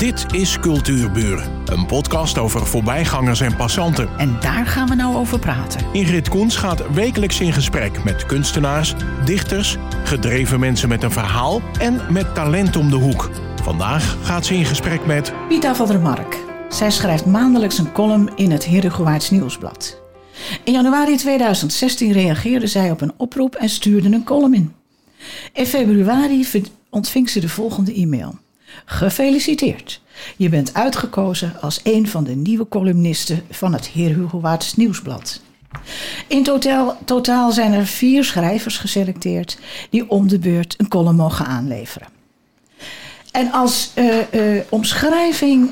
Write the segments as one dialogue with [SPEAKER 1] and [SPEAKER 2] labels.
[SPEAKER 1] Dit is Cultuurburen, een podcast over voorbijgangers en passanten.
[SPEAKER 2] En daar gaan we nou over praten.
[SPEAKER 1] Ingrid Koens gaat wekelijks in gesprek met kunstenaars, dichters, gedreven mensen met een verhaal en met talent om de hoek. Vandaag gaat ze in gesprek met
[SPEAKER 2] Pita van der Mark. Zij schrijft maandelijks een column in het Herengewaards Nieuwsblad. In januari 2016 reageerde zij op een oproep en stuurde een column in. In februari ontving ze de volgende e-mail. Gefeliciteerd. Je bent uitgekozen als een van de nieuwe columnisten van het Heer Hugo Waarts Nieuwsblad. In totaal, zijn er vier schrijvers geselecteerd die om de beurt een column mogen aanleveren. En als uh, uh, omschrijving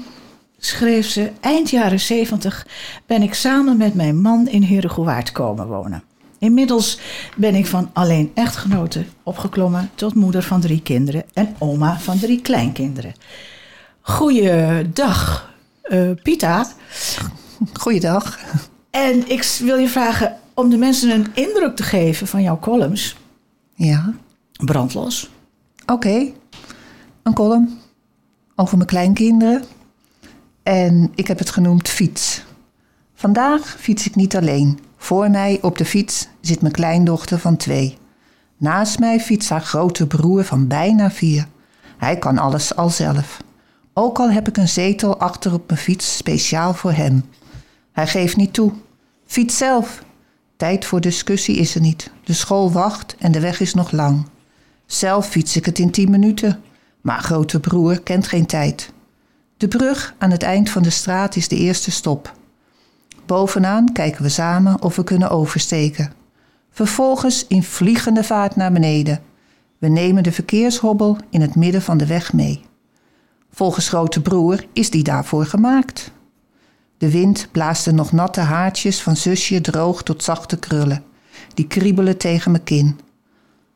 [SPEAKER 2] schreef ze: Eind jaren 70 ben ik samen met mijn man in Herengewaard komen wonen. Inmiddels ben ik van alleen echtgenote opgeklommen tot moeder van drie kinderen en oma van drie kleinkinderen. Goeiedag, uh, Pita.
[SPEAKER 3] Goeiedag.
[SPEAKER 2] En ik wil je vragen om de mensen een indruk te geven van jouw columns.
[SPEAKER 3] Ja.
[SPEAKER 2] Brandlos.
[SPEAKER 3] Oké. Okay. Een column over mijn kleinkinderen. En ik heb het genoemd fiets. Vandaag fiets ik niet alleen. Voor mij op de fiets zit mijn kleindochter van twee. Naast mij fietst haar grote broer van bijna vier. Hij kan alles al zelf. Ook al heb ik een zetel achter op mijn fiets speciaal voor hem. Hij geeft niet toe. Fiets zelf. Tijd voor discussie is er niet. De school wacht en de weg is nog lang. Zelf fiets ik het in tien minuten. Maar grote broer kent geen tijd. De brug aan het eind van de straat is de eerste stop. Bovenaan kijken we samen of we kunnen oversteken. Vervolgens in vliegende vaart naar beneden. We nemen de verkeershobbel in het midden van de weg mee. Volgens grote broer is die daarvoor gemaakt. De wind blaast de nog natte haartjes van zusje droog tot zachte krullen. Die kriebelen tegen mijn kin.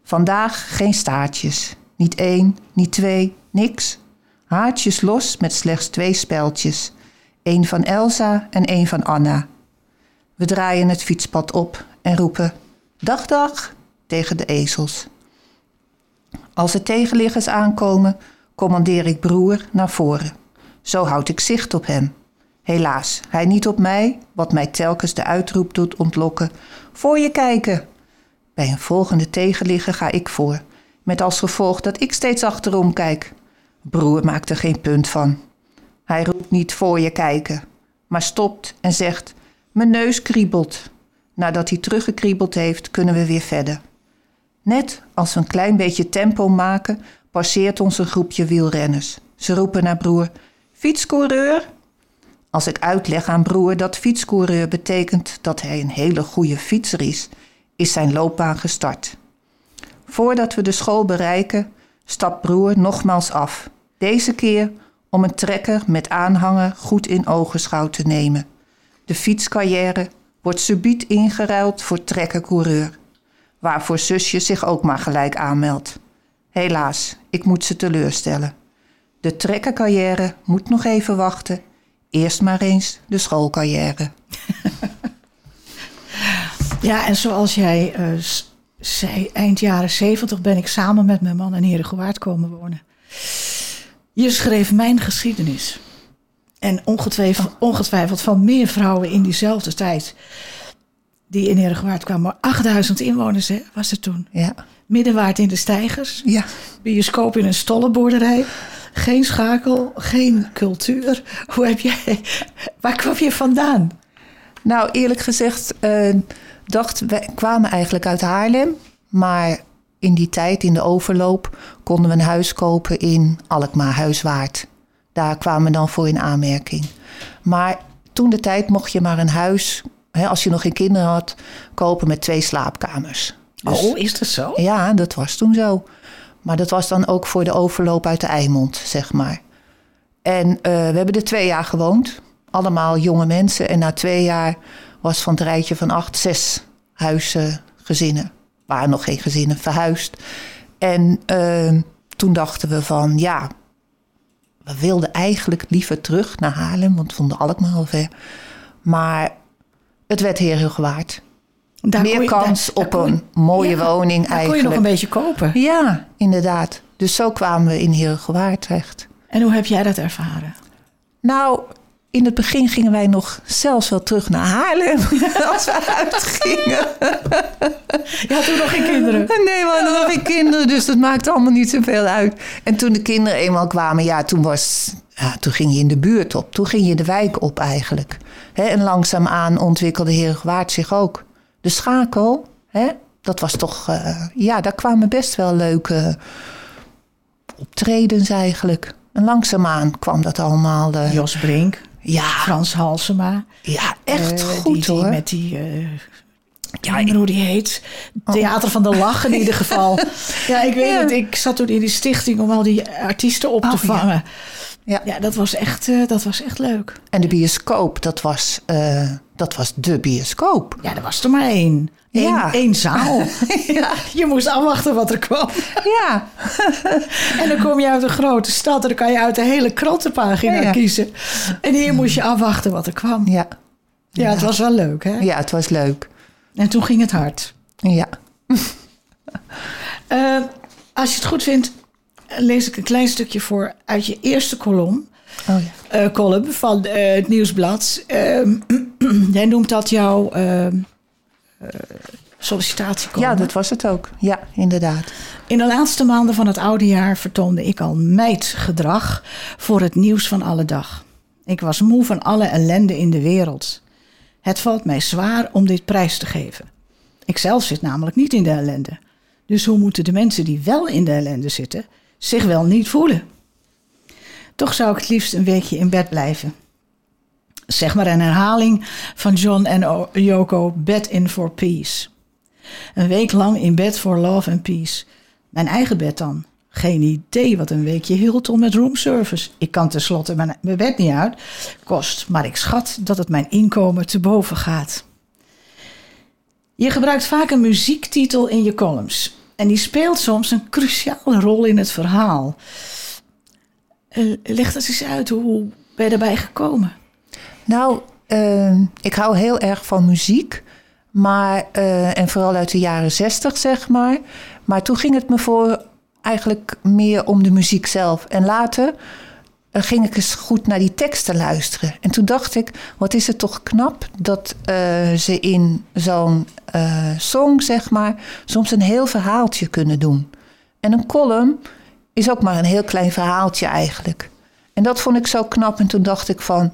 [SPEAKER 3] Vandaag geen staartjes. Niet één, niet twee, niks. Haartjes los met slechts twee speltjes. Eén van Elsa en één van Anna. We draaien het fietspad op en roepen: Dag, dag tegen de ezels. Als er tegenliggers aankomen, commandeer ik broer naar voren. Zo houd ik zicht op hem. Helaas, hij niet op mij, wat mij telkens de uitroep doet ontlokken: Voor je kijken! Bij een volgende tegenligger ga ik voor, met als gevolg dat ik steeds achterom kijk. Broer maakt er geen punt van. Hij roept niet voor je kijken, maar stopt en zegt: Mijn neus kriebelt. Nadat hij teruggekriebeld heeft, kunnen we weer verder. Net als we een klein beetje tempo maken, passeert ons een groepje wielrenners. Ze roepen naar broer: Fietscoureur! Als ik uitleg aan broer dat fietscoureur betekent dat hij een hele goede fietser is, is zijn loopbaan gestart. Voordat we de school bereiken, stapt broer nogmaals af. Deze keer om een trekker met aanhanger goed in ogenschouw te nemen. De fietscarrière wordt subiet ingeruild voor trekkercoureur, waarvoor zusje zich ook maar gelijk aanmeldt. Helaas, ik moet ze teleurstellen. De trekkercarrière moet nog even wachten. Eerst maar eens de schoolcarrière.
[SPEAKER 2] ja, en zoals jij uh, zei, eind jaren zeventig ben ik samen met mijn man in Herengewaard komen wonen. Je schreef mijn geschiedenis. En ongetwijfeld, ongetwijfeld van meer vrouwen in diezelfde tijd. Die in Herengewaard kwamen. Maar 8000 inwoners hè, was er toen.
[SPEAKER 3] Ja.
[SPEAKER 2] Middenwaard in de stijgers.
[SPEAKER 3] Ja.
[SPEAKER 2] Bioscoop in een stollenboerderij. Geen schakel, geen cultuur. Hoe heb jij, waar kwam je vandaan?
[SPEAKER 3] Nou, eerlijk gezegd, uh, dacht, we kwamen eigenlijk uit Haarlem. Maar in die tijd, in de overloop, konden we een huis kopen in Alkmaar, Huiswaard. Daar kwamen we dan voor in aanmerking. Maar toen de tijd mocht je maar een huis, hè, als je nog geen kinderen had, kopen met twee slaapkamers.
[SPEAKER 2] Dus, oh, is dat zo?
[SPEAKER 3] Ja, dat was toen zo. Maar dat was dan ook voor de overloop uit de Eimond, zeg maar. En uh, we hebben er twee jaar gewoond. Allemaal jonge mensen. En na twee jaar was van het rijtje van acht, zes huisgezinnen. waren nog geen gezinnen verhuisd. En uh, toen dachten we van ja, we wilden eigenlijk liever terug naar Haarlem, want we vonden Alkmaar al ver. Maar het werd heel heel gewaard. Daar Meer je, kans daar, op daar een je, mooie ja, woning
[SPEAKER 2] daar
[SPEAKER 3] eigenlijk.
[SPEAKER 2] kon je nog een beetje kopen.
[SPEAKER 3] Ja, inderdaad. Dus zo kwamen we in Heergewaard terecht.
[SPEAKER 2] En hoe heb jij dat ervaren?
[SPEAKER 3] Nou, in het begin gingen wij nog zelfs wel terug naar Haarlem als we uitgingen.
[SPEAKER 2] Je had toen nog geen kinderen.
[SPEAKER 3] Nee, we hadden nog geen kinderen, dus dat maakte allemaal niet zoveel uit. En toen de kinderen eenmaal kwamen, ja, toen, was, ja, toen ging je in de buurt op. Toen ging je de wijk op eigenlijk. Hè, en langzaamaan ontwikkelde Herengewaard zich ook. De schakel, hè, dat was toch... eh, ja, daar kwamen best wel leuke optredens eigenlijk. En langzaamaan kwam dat allemaal... eh,
[SPEAKER 2] Jos Brink,
[SPEAKER 3] ja,
[SPEAKER 2] Frans Halsema.
[SPEAKER 3] ja, echt
[SPEAKER 2] Eh,
[SPEAKER 3] goed
[SPEAKER 2] die, die
[SPEAKER 3] hoor.
[SPEAKER 2] Met die, ik weet niet meer hoe die heet. Theater van de Lach in ieder geval. ja, ik weet
[SPEAKER 3] Ja.
[SPEAKER 2] het. Ik zat toen in die stichting om al die artiesten op te
[SPEAKER 3] Oh, ja.
[SPEAKER 2] vangen.
[SPEAKER 3] Ja.
[SPEAKER 2] Ja, dat, was echt, eh, dat was echt leuk.
[SPEAKER 3] En de bioscoop, dat was, dat was de bioscoop.
[SPEAKER 2] Ja, er was er maar één. Eén,
[SPEAKER 3] Ja.
[SPEAKER 2] één zaal. ja, je moest afwachten wat er kwam.
[SPEAKER 3] Ja,
[SPEAKER 2] En dan kom je uit een grote stad en dan kan je uit de hele krantenpagina
[SPEAKER 3] Ja,
[SPEAKER 2] kiezen. En hier moest je afwachten wat er kwam.
[SPEAKER 3] ja,
[SPEAKER 2] Ja, het was wel leuk, hè?
[SPEAKER 3] ja, het was leuk.
[SPEAKER 2] En toen ging het hard.
[SPEAKER 3] Ja,
[SPEAKER 2] Eh, als je het goed vindt, lees ik een klein stukje voor uit je eerste kolom.
[SPEAKER 3] oh ja.
[SPEAKER 2] eh, column van eh, het Nieuwsblad. Ehm, jij noemt dat jouw eh, sollicitatiecolumn.
[SPEAKER 3] ja, dat was het ook. Ja, inderdaad.
[SPEAKER 2] In de laatste maanden van het oude jaar vertoonde ik al meidgedrag voor het nieuws van alle dag. Ik was moe van alle ellende in de wereld. Het valt mij zwaar om dit prijs te geven. Ik zelf zit namelijk niet in de ellende. Dus hoe moeten de mensen die wel in de ellende zitten zich wel niet voelen? Toch zou ik het liefst een weekje in bed blijven. Zeg maar een herhaling van John en Yoko Bed in for Peace. Een week lang in bed voor love and peace. Mijn eigen bed dan. Geen idee wat een weekje Hilton met roomservice. Ik kan tenslotte mijn, mijn bed niet uit. Kost, maar ik schat dat het mijn inkomen te boven gaat. Je gebruikt vaak een muziektitel in je columns. En die speelt soms een cruciale rol in het verhaal. Eh, leg dat eens uit. Hoe ben je daarbij gekomen?
[SPEAKER 3] Nou, eh, ik hou heel erg van muziek. Maar, eh, en vooral uit de jaren zestig, zeg maar. Maar toen ging het me voor eigenlijk meer om de muziek zelf. En later eh, ging ik eens goed naar die teksten luisteren. En toen dacht ik, wat is het toch knap dat eh, ze in zo'n song, zeg maar, soms een heel verhaaltje kunnen doen. En een column is ook maar een heel klein verhaaltje eigenlijk. En dat vond ik zo knap. En toen dacht ik van,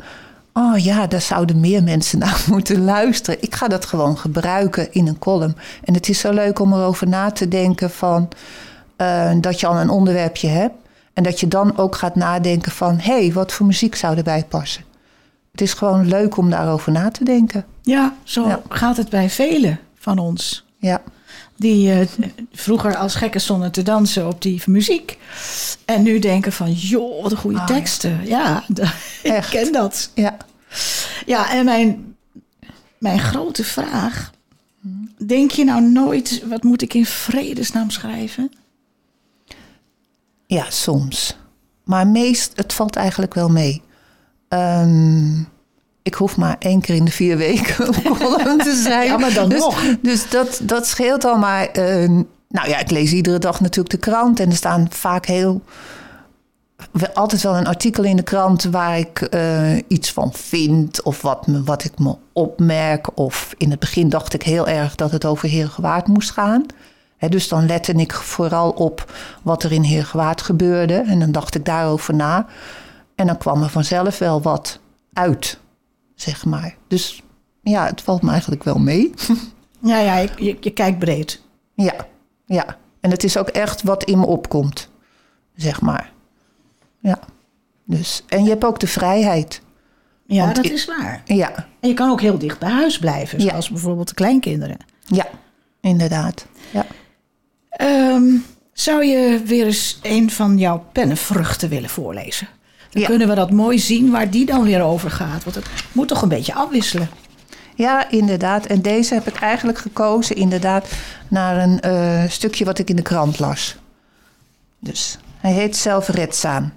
[SPEAKER 3] oh ja, daar zouden meer mensen naar moeten luisteren. Ik ga dat gewoon gebruiken in een column. En het is zo leuk om erover na te denken van eh, dat je al een onderwerpje hebt. En dat je dan ook gaat nadenken van, hé, hey, wat voor muziek zou erbij passen? Het is gewoon leuk om daarover na te denken.
[SPEAKER 2] Ja, zo
[SPEAKER 3] Ja.
[SPEAKER 2] gaat het bij velen van ons.
[SPEAKER 3] Ja,
[SPEAKER 2] Die eh, vroeger als gekken stonden te dansen op die muziek. En nu denken van, joh, wat een goede
[SPEAKER 3] ja.
[SPEAKER 2] teksten. Ja, ik ken dat.
[SPEAKER 3] ja.
[SPEAKER 2] Ja, en mijn, mijn grote vraag. Denk je nou nooit, wat moet ik in vredesnaam schrijven?
[SPEAKER 3] Ja, soms. Maar meest, het valt eigenlijk wel mee. Ehm, ik hoef maar één keer in de vier weken een column te zijn.
[SPEAKER 2] Ja, maar dan
[SPEAKER 3] dus,
[SPEAKER 2] nog.
[SPEAKER 3] Dus dat, dat scheelt al. Maar eh, nou ja, ik lees iedere dag natuurlijk de krant. En er staan vaak heel... Altijd wel een artikel in de krant waar ik eh, iets van vind. Of wat, me, wat ik me opmerk. Of in het begin dacht ik heel erg dat het over Heergewaard moest gaan. Dus dan lette ik vooral op wat er in Heergewaard gebeurde. En dan dacht ik daarover na. En dan kwam er vanzelf wel wat uit, zeg maar. Dus ja, het valt me eigenlijk wel mee.
[SPEAKER 2] Ja, ja, je, je, kijkt breed.
[SPEAKER 3] ja, ja. En het is ook echt wat in me opkomt, zeg maar. Ja. Dus, en je hebt ook de vrijheid.
[SPEAKER 2] Ja,
[SPEAKER 3] Want
[SPEAKER 2] dat
[SPEAKER 3] ik-
[SPEAKER 2] is waar.
[SPEAKER 3] Ja,
[SPEAKER 2] En je kan ook heel dicht bij huis blijven,
[SPEAKER 3] Ja.
[SPEAKER 2] zoals bijvoorbeeld de kleinkinderen.
[SPEAKER 3] ja, inderdaad. Ja.
[SPEAKER 2] Ehm, zou je weer eens een van jouw pennenvruchten willen voorlezen? Dan
[SPEAKER 3] Ja.
[SPEAKER 2] kunnen we dat mooi zien waar die dan weer over gaat. Want het moet toch een beetje afwisselen.
[SPEAKER 3] Ja, inderdaad. En deze heb ik eigenlijk gekozen inderdaad naar een eh, stukje wat ik in de krant las. Dus hij heet Zelfredzaam.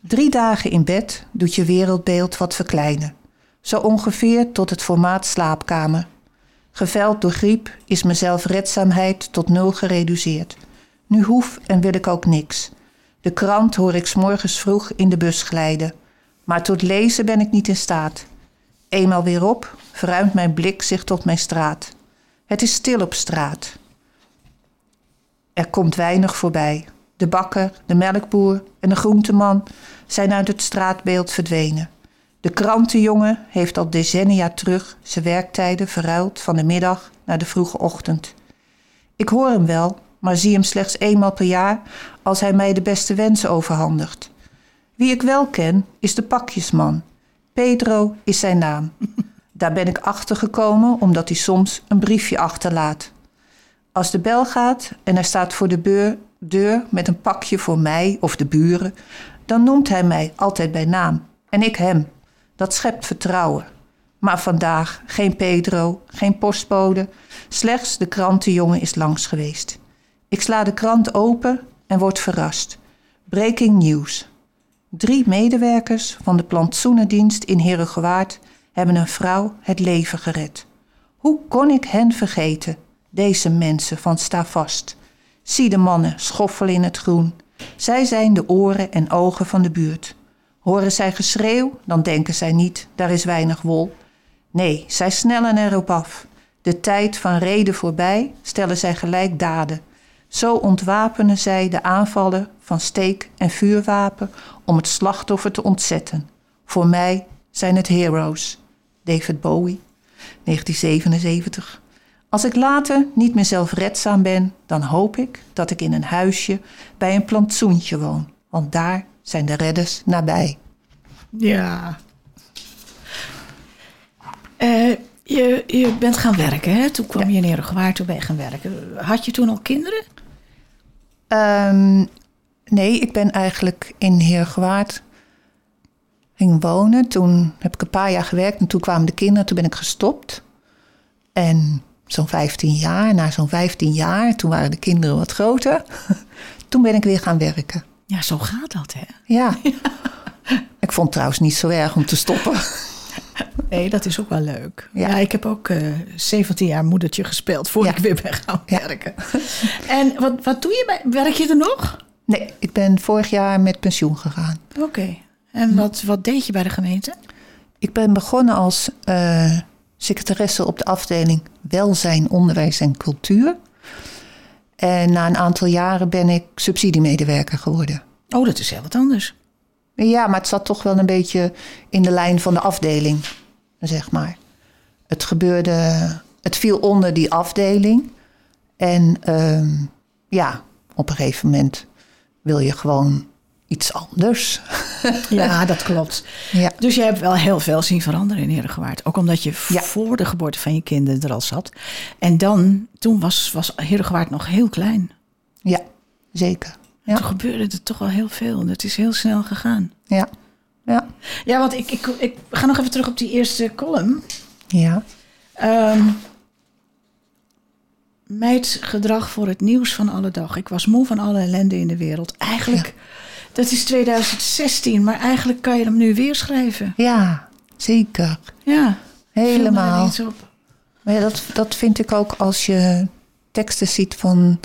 [SPEAKER 3] Drie dagen in bed doet je wereldbeeld wat verkleinen. Zo ongeveer tot het formaat slaapkamer. Geveld door griep is mijn zelfredzaamheid tot nul gereduceerd. Nu hoef en wil ik ook niks. De krant hoor ik 's morgens vroeg in de bus glijden. Maar tot lezen ben ik niet in staat. Eenmaal weer op, verruimt mijn blik zich tot mijn straat. Het is stil op straat. Er komt weinig voorbij. De bakker, de melkboer en de groenteman zijn uit het straatbeeld verdwenen. De krantenjongen heeft al decennia terug zijn werktijden verruild van de middag naar de vroege ochtend. Ik hoor hem wel, maar zie hem slechts eenmaal per jaar als hij mij de beste wensen overhandigt. Wie ik wel ken, is de pakjesman. Pedro is zijn naam. Daar ben ik achter gekomen omdat hij soms een briefje achterlaat. Als de bel gaat en hij staat voor de deur met een pakje voor mij of de buren, dan noemt hij mij altijd bij naam en ik hem. Dat schept vertrouwen. Maar vandaag geen Pedro, geen postbode, slechts de krantenjongen is langs geweest. Ik sla de krant open en word verrast. Breaking news. Drie medewerkers van de plantsoenendienst in Herengewaard hebben een vrouw het leven gered. Hoe kon ik hen vergeten, deze mensen van Sta vast? Zie de mannen schoffelen in het groen. Zij zijn de oren en ogen van de buurt. Horen zij geschreeuw, dan denken zij niet, daar is weinig wol. Nee, zij snellen erop af. De tijd van reden voorbij stellen zij gelijk daden. Zo ontwapenen zij de aanvallen van steek en vuurwapen om het slachtoffer te ontzetten. Voor mij zijn het heroes. David Bowie, 1977. Als ik later niet meer zelfredzaam ben, dan hoop ik dat ik in een huisje bij een plantsoentje woon. Want daar zijn de redders nabij.
[SPEAKER 2] Ja. Eh, je, je bent gaan werken, hè? Toen kwam je in Herengewaard, toen ben je gaan werken. Had je toen al kinderen?
[SPEAKER 3] Ehm, nee, ik ben eigenlijk in Heergewaard ging wonen. Toen heb ik een paar jaar gewerkt en toen kwamen de kinderen. Toen ben ik gestopt. En zo'n 15 jaar, na zo'n 15 jaar, toen waren de kinderen wat groter. Toen ben ik weer gaan werken.
[SPEAKER 2] Ja, zo gaat dat, hè?
[SPEAKER 3] Ja. Ik vond het trouwens niet zo erg om te stoppen.
[SPEAKER 2] Nee, dat is ook wel leuk. Ja,
[SPEAKER 3] Ja.
[SPEAKER 2] ik heb ook eh 17 jaar moedertje gespeeld voordat
[SPEAKER 3] Ja.
[SPEAKER 2] ik weer ben gaan
[SPEAKER 3] Ja.
[SPEAKER 2] werken. En wat, wat doe je bij, werk je er nog?
[SPEAKER 3] Nee, ik ben vorig jaar met pensioen gegaan.
[SPEAKER 2] Oké. En wat, wat deed je bij de gemeente?
[SPEAKER 3] Ik ben begonnen als eh, secretaresse op de afdeling Welzijn, Onderwijs en Cultuur. En na een aantal jaren ben ik subsidiemedewerker geworden.
[SPEAKER 2] Oh, dat is heel wat anders.
[SPEAKER 3] Ja, maar het zat toch wel een beetje in de lijn van de afdeling, zeg maar. Het gebeurde, het viel onder die afdeling. En ehm, ja, op een gegeven moment wil je gewoon iets anders.
[SPEAKER 2] Ja, dat klopt.
[SPEAKER 3] Ja,
[SPEAKER 2] Dus je hebt wel heel veel zien veranderen in Herengewaard. Ook omdat je
[SPEAKER 3] Ja.
[SPEAKER 2] voor de geboorte van je kinderen er al zat. En dan, toen was, was Herengewaard nog heel klein.
[SPEAKER 3] ja zeker. Ja.
[SPEAKER 2] Toen gebeurde er toch wel heel veel. Het is heel snel gegaan.
[SPEAKER 3] Ja, ja,
[SPEAKER 2] Ja, want ik, ik, ik ga nog even terug op die eerste column.
[SPEAKER 3] ja.
[SPEAKER 2] Ehm meidgedrag voor het nieuws van alle dag. Ik was moe van alle ellende in de wereld. Eigenlijk, dat is 2016, maar eigenlijk kan je hem nu weer schrijven.
[SPEAKER 3] ja zeker.
[SPEAKER 2] Ja,
[SPEAKER 3] Helemaal.
[SPEAKER 2] ineens op.
[SPEAKER 3] Maar ja, dat, dat vind ik ook als je teksten ziet van,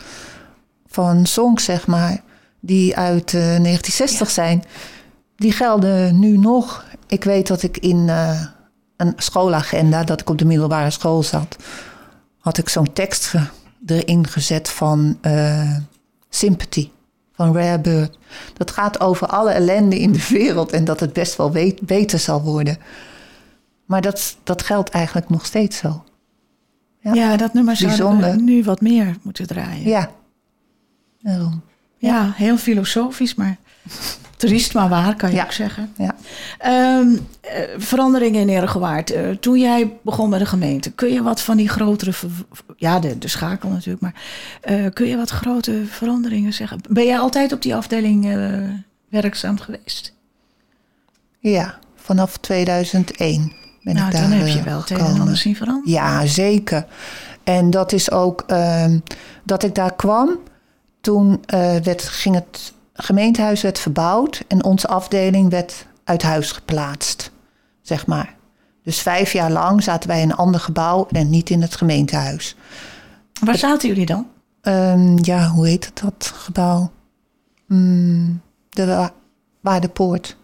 [SPEAKER 3] van songs, zeg maar, die uit eh, 1960 zijn. Die gelden nu nog. Ik weet dat ik in eh, een schoolagenda, dat ik op de middelbare school zat, had ik zo'n tekst erin gezet van eh, Sympathy van Rare Bird. Dat gaat over alle ellende in de wereld en dat het best wel we- beter zal worden. Maar dat, dat geldt eigenlijk nog steeds zo. Ja.
[SPEAKER 2] Ja, dat nummer
[SPEAKER 3] Bijzonder.
[SPEAKER 2] nu wat meer moeten draaien.
[SPEAKER 3] Ja. Daarom.
[SPEAKER 2] Ja, heel filosofisch, maar triest maar waar, kan je
[SPEAKER 3] Ja.
[SPEAKER 2] ook zeggen.
[SPEAKER 3] Ja.
[SPEAKER 2] Ehm, eh, veranderingen in Herengewaard. Eh, toen jij begon bij de gemeente, kun je wat van die grotere... Ja, de, de schakel natuurlijk, maar eh, kun je wat grote veranderingen zeggen? Ben jij altijd op die afdeling werkzaam geweest?
[SPEAKER 3] ja, vanaf 2001 ben
[SPEAKER 2] nou,
[SPEAKER 3] ik daar
[SPEAKER 2] dan heb je wel het een ander zien veranderen.
[SPEAKER 3] Ja, zeker. En dat is ook ehm, dat ik daar kwam. Toen eh, werd, ging het gemeentehuis werd verbouwd en onze afdeling werd uit huis geplaatst, zeg maar. Dus vijf jaar lang zaten wij in een ander gebouw en niet in het gemeentehuis.
[SPEAKER 2] Waar zaten jullie dan?
[SPEAKER 3] Ehm, ja, hoe heet het dat gebouw? mm, de Wa- Waardepoort.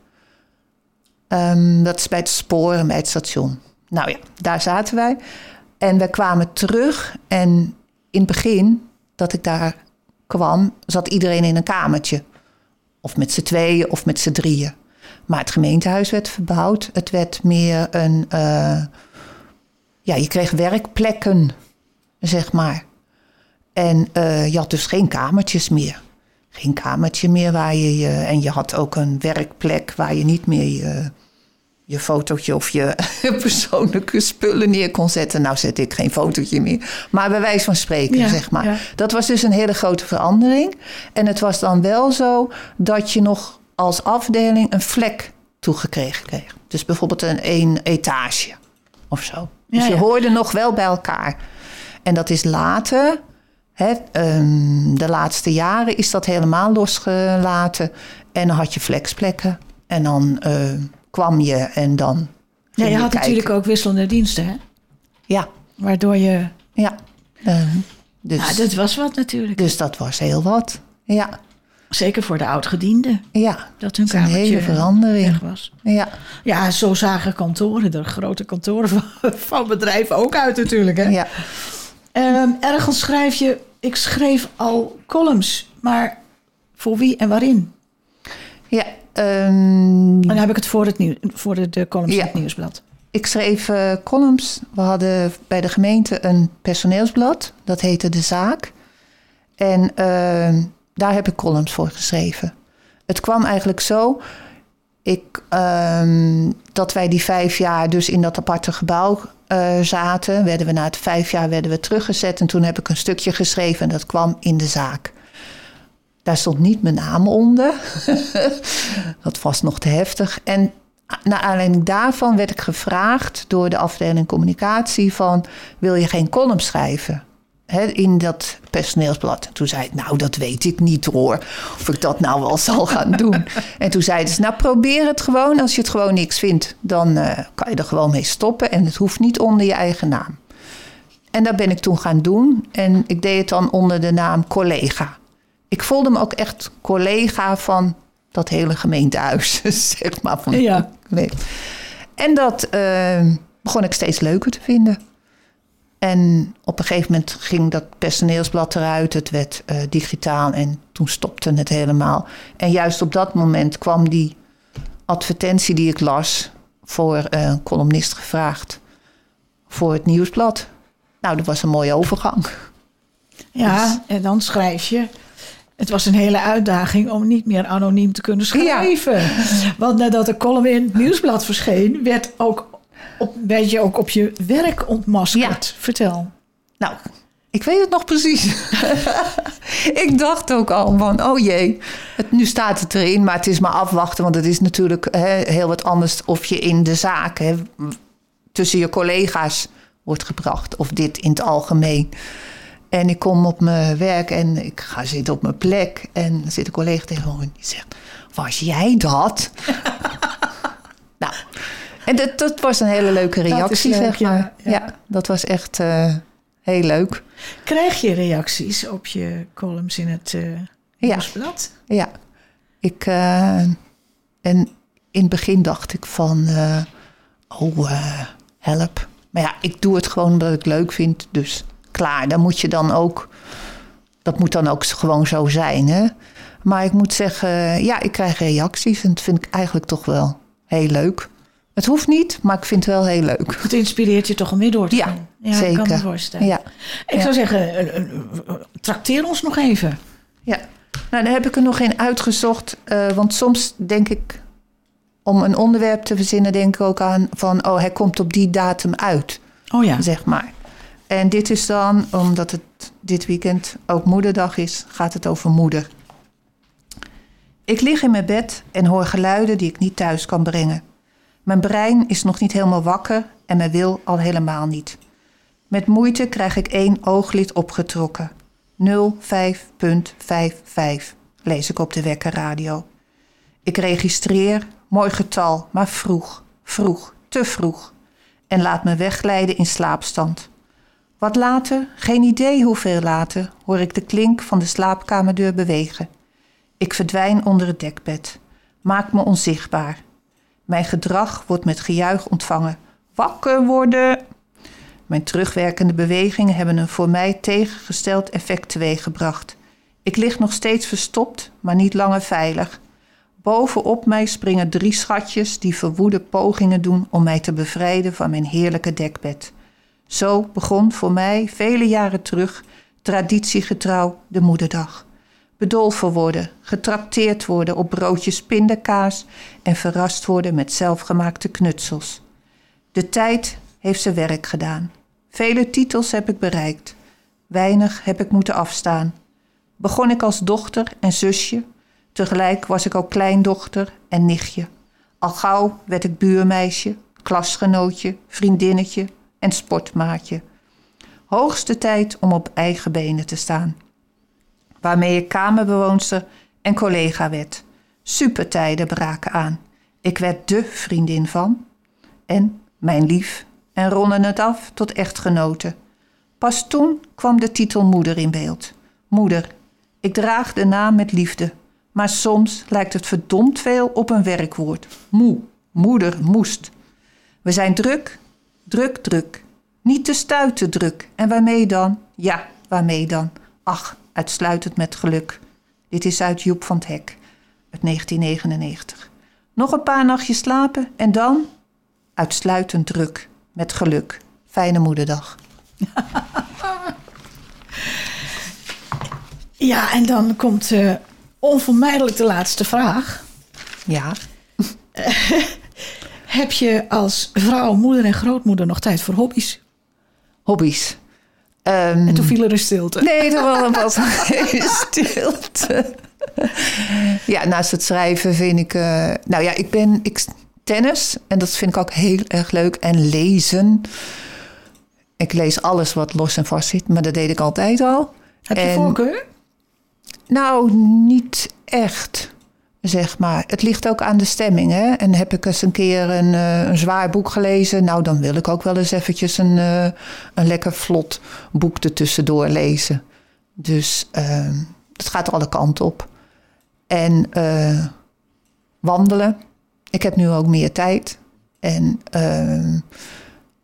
[SPEAKER 3] Ehm, dat is bij het spoor en bij het station. Nou ja, daar zaten wij. En we kwamen terug. En in het begin dat ik daar kwam, zat iedereen in een kamertje. Of met z'n tweeën of met z'n drieën. Maar het gemeentehuis werd verbouwd. Het werd meer een. eh, ja, je kreeg werkplekken, zeg maar. En eh, je had dus geen kamertjes meer. Geen kamertje meer waar je je. En je had ook een werkplek waar je niet meer je, je fotootje of je persoonlijke spullen neer kon zetten. Nou zet ik geen fotootje meer. Maar bij wijze van spreken,
[SPEAKER 2] Ja,
[SPEAKER 3] zeg maar.
[SPEAKER 2] ja.
[SPEAKER 3] Dat was dus een hele grote verandering. En het was dan wel zo dat je nog als afdeling een vlek toegekregen kreeg. Dus bijvoorbeeld een één etage of zo. Dus
[SPEAKER 2] Ja,
[SPEAKER 3] je hoorde nog wel bij elkaar. En dat is later, hè, ehm, de laatste jaren, is dat helemaal losgelaten. En dan had je flexplekken. En dan eh, kwam je en dan.
[SPEAKER 2] Ja, je had
[SPEAKER 3] kijken.
[SPEAKER 2] natuurlijk ook wisselende diensten, hè?
[SPEAKER 3] Ja,
[SPEAKER 2] Waardoor je...
[SPEAKER 3] ja. Eh, dus,
[SPEAKER 2] Nou, dat was wat natuurlijk.
[SPEAKER 3] dus dat was heel wat. Ja,
[SPEAKER 2] Zeker voor de oudgedienden.
[SPEAKER 3] ja.
[SPEAKER 2] Dat hun
[SPEAKER 3] is een hele verandering.
[SPEAKER 2] weg was.
[SPEAKER 3] Ja,
[SPEAKER 2] Ja, zo zagen kantoren, de grote kantoren van, van bedrijven ook uit natuurlijk. Hè?
[SPEAKER 3] ja.
[SPEAKER 2] Ehm, ergens schrijf je, ik schreef al columns, maar voor wie en waarin?
[SPEAKER 3] ja ehm,
[SPEAKER 2] En dan heb ik het voor, het nieuw, voor de, de columns
[SPEAKER 3] Ja.
[SPEAKER 2] het nieuwsblad.
[SPEAKER 3] Ik schreef eh, columns. We hadden bij de gemeente een personeelsblad. Dat heette De Zaak. En eh, daar heb ik columns voor geschreven. Het kwam eigenlijk zo. Ik, ehm, dat wij die vijf jaar dus in dat aparte gebouw eh, zaten. Werden we na het vijf jaar werden we teruggezet. En toen heb ik een stukje geschreven en dat kwam in de zaak. Daar stond niet mijn naam onder. dat was nog te heftig. En naar aanleiding daarvan werd ik gevraagd door de afdeling communicatie van... wil je geen column schrijven in dat personeelsblad? En toen zei ik, nou dat weet ik niet hoor, of ik dat nou wel zal gaan doen. en toen zeiden ze, nou probeer het gewoon. Als je het gewoon niks vindt, dan eh, kan je er gewoon mee stoppen. En het hoeft niet onder je eigen naam. En dat ben ik toen gaan doen. En ik deed het dan onder de naam collega. Ik voelde me ook echt collega van dat hele gemeentehuis, zeg maar. Van,
[SPEAKER 2] Ja.
[SPEAKER 3] Nee. En dat eh, begon ik steeds leuker te vinden. En op een gegeven moment ging dat personeelsblad eruit. Het werd eh, digitaal en toen stopte het helemaal. En juist op dat moment kwam die advertentie die ik las... voor eh, een columnist gevraagd voor het nieuwsblad. Nou, dat was een mooie overgang.
[SPEAKER 2] Ja, en dan schrijf je. Het was een hele uitdaging om niet meer anoniem te kunnen schrijven. Want nadat de column in het nieuwsblad verscheen, werd, ook op, werd je ook op je werk ontmaskerd. Vertel.
[SPEAKER 3] Nou, ik weet het nog precies. ik dacht ook al van, oh jee, het, nu staat het erin, maar het is maar afwachten. Want het is natuurlijk hè, heel wat anders of je in de zaak hè, tussen je collega's wordt gebracht. Of dit in het algemeen. En ik kom op mijn werk en ik ga zitten op mijn plek. En er zit een collega tegenover me die zegt, was jij dat? nou, en dat, dat was een hele leuke reactie,
[SPEAKER 2] leuk,
[SPEAKER 3] zeg maar.
[SPEAKER 2] ja,
[SPEAKER 3] Ja,
[SPEAKER 2] ja.
[SPEAKER 3] dat was echt eh, heel leuk.
[SPEAKER 2] Krijg je reacties op je columns in het eh nieuwsblad?
[SPEAKER 3] Ja, ik, eh, en in het begin dacht ik van, oh, help. Maar ja, ik doe het gewoon omdat ik het leuk vind. Dus klaar, dan moet je dan ook, dat moet dan ook gewoon zo zijn. Hè? Maar ik moet zeggen, ja, ik krijg reacties en dat vind ik eigenlijk toch wel heel leuk. Het hoeft niet, maar ik vind het wel heel leuk.
[SPEAKER 2] Het inspireert je toch om weer door te
[SPEAKER 3] Ja,
[SPEAKER 2] gaan. Ja, ik
[SPEAKER 3] zeker.
[SPEAKER 2] kan me voorstellen.
[SPEAKER 3] Ja.
[SPEAKER 2] Ik
[SPEAKER 3] Ja.
[SPEAKER 2] zou zeggen, eh, eh, eh, trakteer ons nog even.
[SPEAKER 3] Ja, nou, daar heb ik er nog een uitgezocht. want soms denk ik, om een onderwerp te verzinnen, denk ik ook aan van, oh, hij komt op die datum uit,
[SPEAKER 2] Oh ja.
[SPEAKER 3] zeg maar. En dit is dan, omdat het dit weekend ook moederdag is, gaat het over moeder. Ik lig in mijn bed en hoor geluiden die ik niet thuis kan brengen. Mijn brein is nog niet helemaal wakker en mijn wil al helemaal niet. Met moeite krijg ik één ooglid opgetrokken. 05.55 lees ik op de wekkerradio. Ik registreer, mooi getal, maar vroeg, vroeg, te vroeg. En laat me wegglijden in slaapstand. Wat later, geen idee hoeveel later, hoor ik de klink van de slaapkamerdeur bewegen. Ik verdwijn onder het dekbed. Maak me onzichtbaar. Mijn gedrag wordt met gejuich ontvangen. Wakker worden! Mijn terugwerkende bewegingen hebben een voor mij tegengesteld effect teweeggebracht. Ik lig nog steeds verstopt, maar niet langer veilig. Bovenop mij springen drie schatjes die verwoede pogingen doen om mij te bevrijden van mijn heerlijke dekbed. Zo begon voor mij vele jaren terug traditiegetrouw de moederdag. Bedolven worden, getrakteerd worden op broodjes pindakaas en verrast worden met zelfgemaakte knutsels. De tijd heeft zijn werk gedaan. Vele titels heb ik bereikt. Weinig heb ik moeten afstaan. Begon ik als dochter en zusje, tegelijk was ik ook kleindochter en nichtje. Al gauw werd ik buurmeisje, klasgenootje, vriendinnetje en sportmaatje. Hoogste tijd om op eigen benen te staan. Waarmee ik kamerbewoonster en collega werd. Supertijden braken aan. Ik werd dé vriendin van. En mijn lief en ronden het af tot echtgenote. Pas toen kwam de titel moeder in beeld. Moeder, ik draag de naam met liefde, maar soms lijkt het verdomd veel op een werkwoord. Moe, moeder, moest. We zijn druk, druk, druk. Niet te stuiten druk. En waarmee dan? Ja, waarmee dan? Ach, uitsluitend met geluk. Dit is uit Joep van het Hek, uit 1999. Nog een paar nachtjes slapen en dan? Uitsluitend druk, met geluk. Fijne moederdag.
[SPEAKER 2] Ja, en dan komt uh, onvermijdelijk de laatste vraag.
[SPEAKER 3] Ja.
[SPEAKER 2] Heb je als vrouw, moeder en grootmoeder nog tijd voor hobby's?
[SPEAKER 3] Hobby's.
[SPEAKER 2] Um, en toen viel er een stilte.
[SPEAKER 3] Nee, toen was, een stilte. ja, naast het schrijven vind ik... Uh, nou ja, ik ben ik, tennis en dat vind ik ook heel erg leuk. En lezen. Ik lees alles wat los en vast zit, maar dat deed ik altijd al.
[SPEAKER 2] Heb je en, voorkeur?
[SPEAKER 3] Nou, niet echt, zeg maar. Het ligt ook aan de stemming, hè. En heb ik eens een keer een, uh, een zwaar boek gelezen... nou, dan wil ik ook wel eens eventjes een, uh, een lekker vlot boek ertussendoor lezen. Dus uh, het gaat alle kanten op. En uh, wandelen. Ik heb nu ook meer tijd. En... Uh,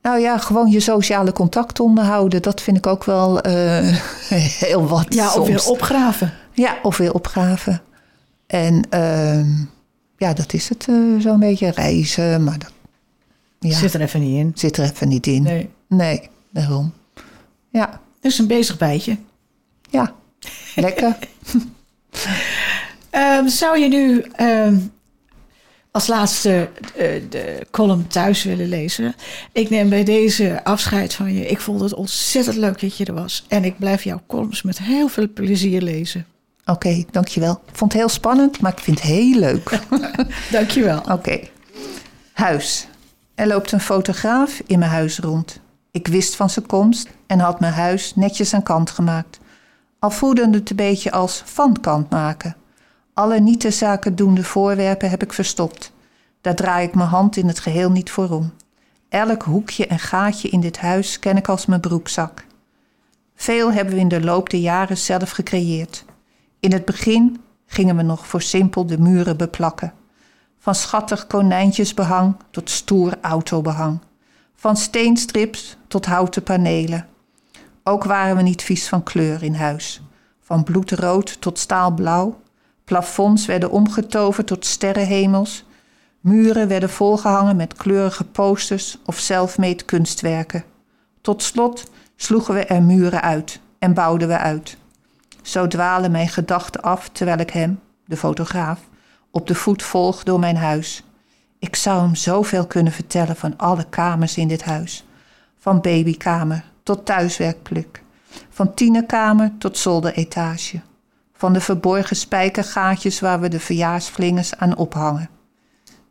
[SPEAKER 3] nou ja, gewoon je sociale contact onderhouden. Dat vind ik ook wel heel wat.
[SPEAKER 2] Ja, of weer opgraven.
[SPEAKER 3] Ja, of weer opgraven. En uh, ja, dat is het uh, zo'n beetje reizen. Maar dat
[SPEAKER 2] ja, zit er even niet in.
[SPEAKER 3] Zit er even niet in.
[SPEAKER 2] Nee.
[SPEAKER 3] Nee, daarom. Ja.
[SPEAKER 2] Dus een bezig bijtje.
[SPEAKER 3] Ja, lekker.
[SPEAKER 2] um, zou je nu um, als laatste uh, de column thuis willen lezen. Ik neem bij deze afscheid van je. Ik vond het ontzettend leuk dat je er was. En ik blijf jouw columns met heel veel plezier lezen.
[SPEAKER 3] Oké, okay, dankjewel. Ik vond het heel spannend, maar ik vind het heel leuk.
[SPEAKER 2] dankjewel.
[SPEAKER 3] Oké. Okay. Huis. Er loopt een fotograaf in mijn huis rond. Ik wist van zijn komst en had mijn huis netjes aan kant gemaakt. Al voelde het een beetje als van kant maken. Alle niet te zaken doende voorwerpen heb ik verstopt. Daar draai ik mijn hand in het geheel niet voor om. Elk hoekje en gaatje in dit huis ken ik als mijn broekzak. Veel hebben we in de loop der jaren zelf gecreëerd. In het begin gingen we nog voor simpel de muren beplakken. Van schattig konijntjesbehang tot stoer autobehang. Van steenstrips tot houten panelen. Ook waren we niet vies van kleur in huis. Van bloedrood tot staalblauw. Plafonds werden omgetoverd tot sterrenhemels. Muren werden volgehangen met kleurige posters of zelfmeet kunstwerken. Tot slot sloegen we er muren uit en bouwden we uit. Zo dwalen mijn gedachten af terwijl ik hem, de fotograaf, op de voet volg door mijn huis. Ik zou hem zoveel kunnen vertellen van alle kamers in dit huis. Van babykamer tot thuiswerkplek. Van tienerkamer tot zolderetage. Van de verborgen spijkergaatjes waar we de verjaarsvlingers aan ophangen.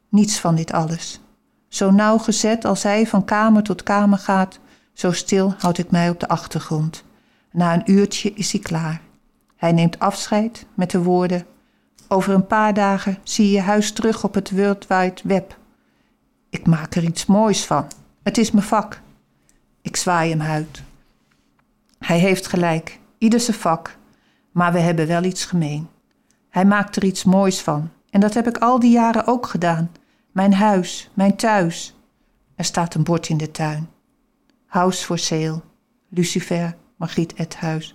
[SPEAKER 3] Niets van dit alles. Zo nauwgezet als hij van kamer tot kamer gaat, zo stil houd ik mij op de achtergrond. Na een uurtje is hij klaar. Hij neemt afscheid met de woorden: Over een paar dagen zie je huis terug op het World Wide Web. Ik maak er iets moois van. Het is mijn vak. Ik zwaai hem uit. Hij heeft gelijk, ieder zijn vak, maar we hebben wel iets gemeen. Hij maakt er iets moois van. En dat heb ik al die jaren ook gedaan. Mijn huis, mijn thuis. Er staat een bord in de tuin. House for sale. Lucifer, Margriet Ethuis,